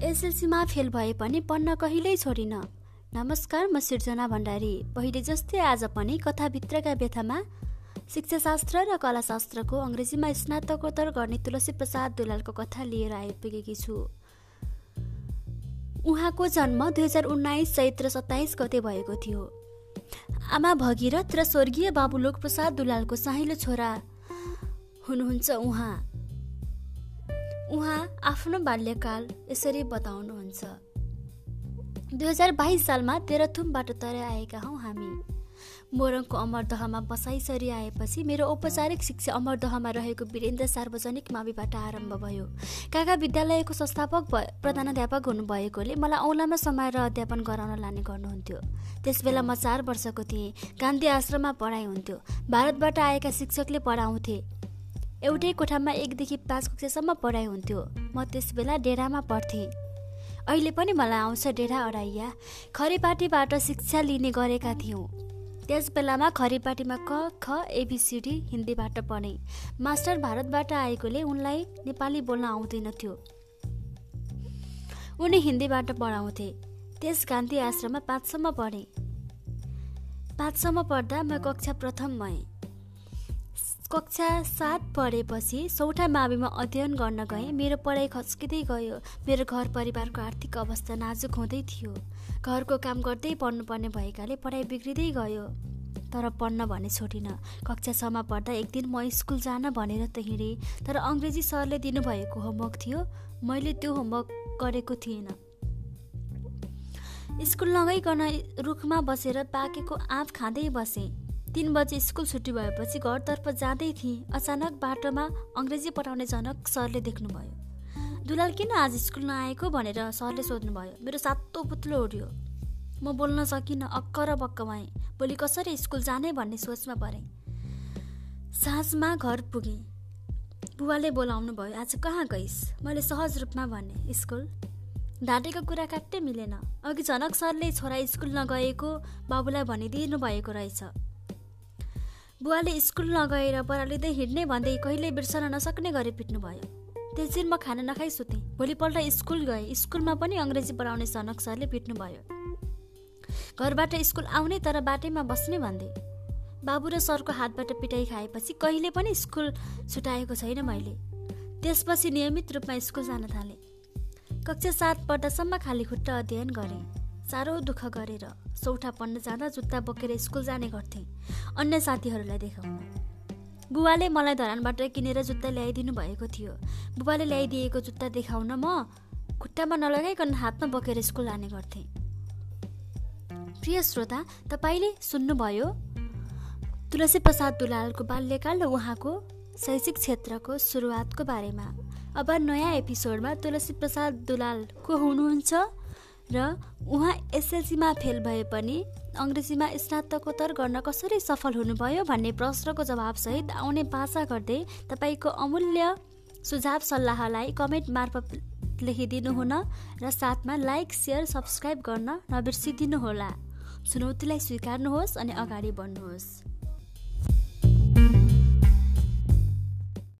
एसएलसीमा fail भए पनि पढ्न कहिल्यै छोडिन। नमस्कार म सिर्जना भण्डारी। पहिले जस्तै आज पनि कथाभित्रका व्यथामा शिक्षाशास्त्र र कलाशास्त्रको अङ्ग्रेजीमा स्नातकोत्तर गर्ने तुलसी प्रसाद दुलालको कथा लिएर आइपुगेकी छु। उहाँको जन्म दुई हजार उन्नाइस चैत्र सत्ताइस गते भएको थियो। आमा भगीरथ र स्वर्गीय बाबु लोकप्रसाद दुलालको साहिलो छोरा हुनुहुन्छ उहाँ। उहाँ आफ्नो बाल्यकाल यसरी बताउनुहुन्छ। दुई हजार बाइस सालमा तेह्रथुमबाट तराई आएका हौँ हामी। मोरङको अमरदहमा बसाइसरी आएपछि मेरो औपचारिक शिक्षा अमरदहमा रहेको वीरेन्द्र सार्वजनिक माविबाट आरम्भ भयो। काका विद्यालयको संस्थापक प्रधानाध्यापक हुनुभएकोले मलाई औलामा समाएर अध्यापन गराउन लाने गर्नुहुन्थ्यो। त्यसबेला म चार वर्षको थिएँ। गान्धी आश्रममा पढाइ हुन्थ्यो। भारतबाट आएका शिक्षकले पढाउँथे। एउटै कोठामा एकदेखि पाँच कक्षासम्म पढाइ हुन्थ्यो। म त्यस बेला डेरामा पढ्थेँ। अहिले पनि मलाई आउँछ डेरा अडाइया। खरेपाटीबाट शिक्षा लिने गरेका थियौँ। त्यस बेलामा खरेपाटीमा क ख एबिसिडी हिन्दीबाट पढेँ। मास्टर भारतबाट आएकोले उनलाई नेपाली बोल्न आउँदैनथ्यो उनी हिन्दीबाट पढाउँथे। त्यस गान्धी आश्रममा पाँचसम्म पढेँ। पाँचसम्म पढ्दा म कक्षा प्रथम भएँ। कक्षा सात पढेपछि सौठा माविमा अध्ययन गर्न गएँ। मेरो पढाइ खस्किँदै गयो। मेरो घर परिवारको आर्थिक अवस्था नाजुक हुँदै थियो। घरको काम गर्दै पढ्नुपर्ने भएकाले पढाइ बिग्रिँदै गयो। तर पढ्न भने छोडिनँ। कक्षा पढ्दा एक दिन म स्कुल जान भनेर त हिँडेँ। तर अङ्ग्रेजी सरले दिनुभएको होमवर्क थियो। मैले त्यो होमवर्क गरेको थिइनँ। स्कुल नगइकन रुखमा बसेर पाकेको आँप खाँदै बसेँ। तिन बजे स्कुल छुट्टी भएपछि घरतर्फ जाँदै थिएँ। अचानक बाटोमा अङ्ग्रेजी पठाउने जनक सरले देख्नुभयो। दुलाल किन आज स्कुल नआएको भनेर सरले सोध्नुभयो। मेरो सातो पुत्लो उड्यो। म बोल्न सकिनँ अक्क र बक्क भएँ। भोलि कसरी स्कुल जाने भन्ने सोचमा परेँ। साँझमा घर पुगेँ। बुवाले बोलाउनु भयो आज कहाँ गइस्? मैले सहज रूपमा भने स्कुल? ढाँटेको कुरा काट्टै मिलेन। अघि झनक सरले छोरा स्कुल नगएको बाबुलाई भनिदिनु भएको रहेछ। बुवाले स्कुल नगएर बरालिँदै हिँड्ने भन्दै कहिले बिर्सन नसक्ने गरी पिट्नुभयो। त्यस दिन म खाना नखाइ सुतेँ। भोलिपल्ट स्कुल गएँ। स्कुलमा पनि अङ्ग्रेजी पढाउने सनक सरले पिट्नुभयो। घरबाट स्कुल आउने तर बाटैमा बस्ने भन्दै। बाबु र सरको हातबाट पिटाइ खाएपछि कहिले पनि स्कुल छुटाएको छैन मैले। त्यसपछि नियमित रूपमा स्कुल जान थालेँ। कक्षा सात पढ्दासम्म खाली खुट्टा अध्ययन गरेँ। साह्रो दुःख गरेर सौठा पढ्न जाँदा जुत्ता बोकेर स्कुल जाने गर्थेँ। अन्य साथीहरूलाई देखाउन। बुवाले मलाई धरानबाट किनेर जुत्ता ल्याइदिनु भएको थियो। बुबाले ल्याइदिएको जुत्ता देखाउन म खुट्टामा नलगाइकन हातमा बोकेर स्कुल लाने गर्थेँ। प्रिय श्रोता तपाईँले सुन्नुभयो? तुलसी प्रसाद दुलालको बाल्यकाल र उहाँको शैक्षिक क्षेत्रको सुरुवातको बारेमा। अब नयाँ एपिसोडमा तुलसी प्रसाद दुलाल को हुनुहुन्छ र उहाँ एसएलसीमा फेल भए पनि अङ्ग्रेजीमा स्नातकोत्तर गर्न कसरी सफल हुनुभयो भन्ने प्रश्नको जवाबसहित आउने भाषा गर्दै तपाईँको अमूल्य सुझाव सल्लाहलाई कमेन्ट मार्फत लेखिदिनुहुन र साथमा लाइक सेयर सब्सक्राइब गर्न नबिर्सिदिनुहोला। चुनौतीलाई स्वीकार्नुहोस् अनि अगाडि बढ्नुहोस्।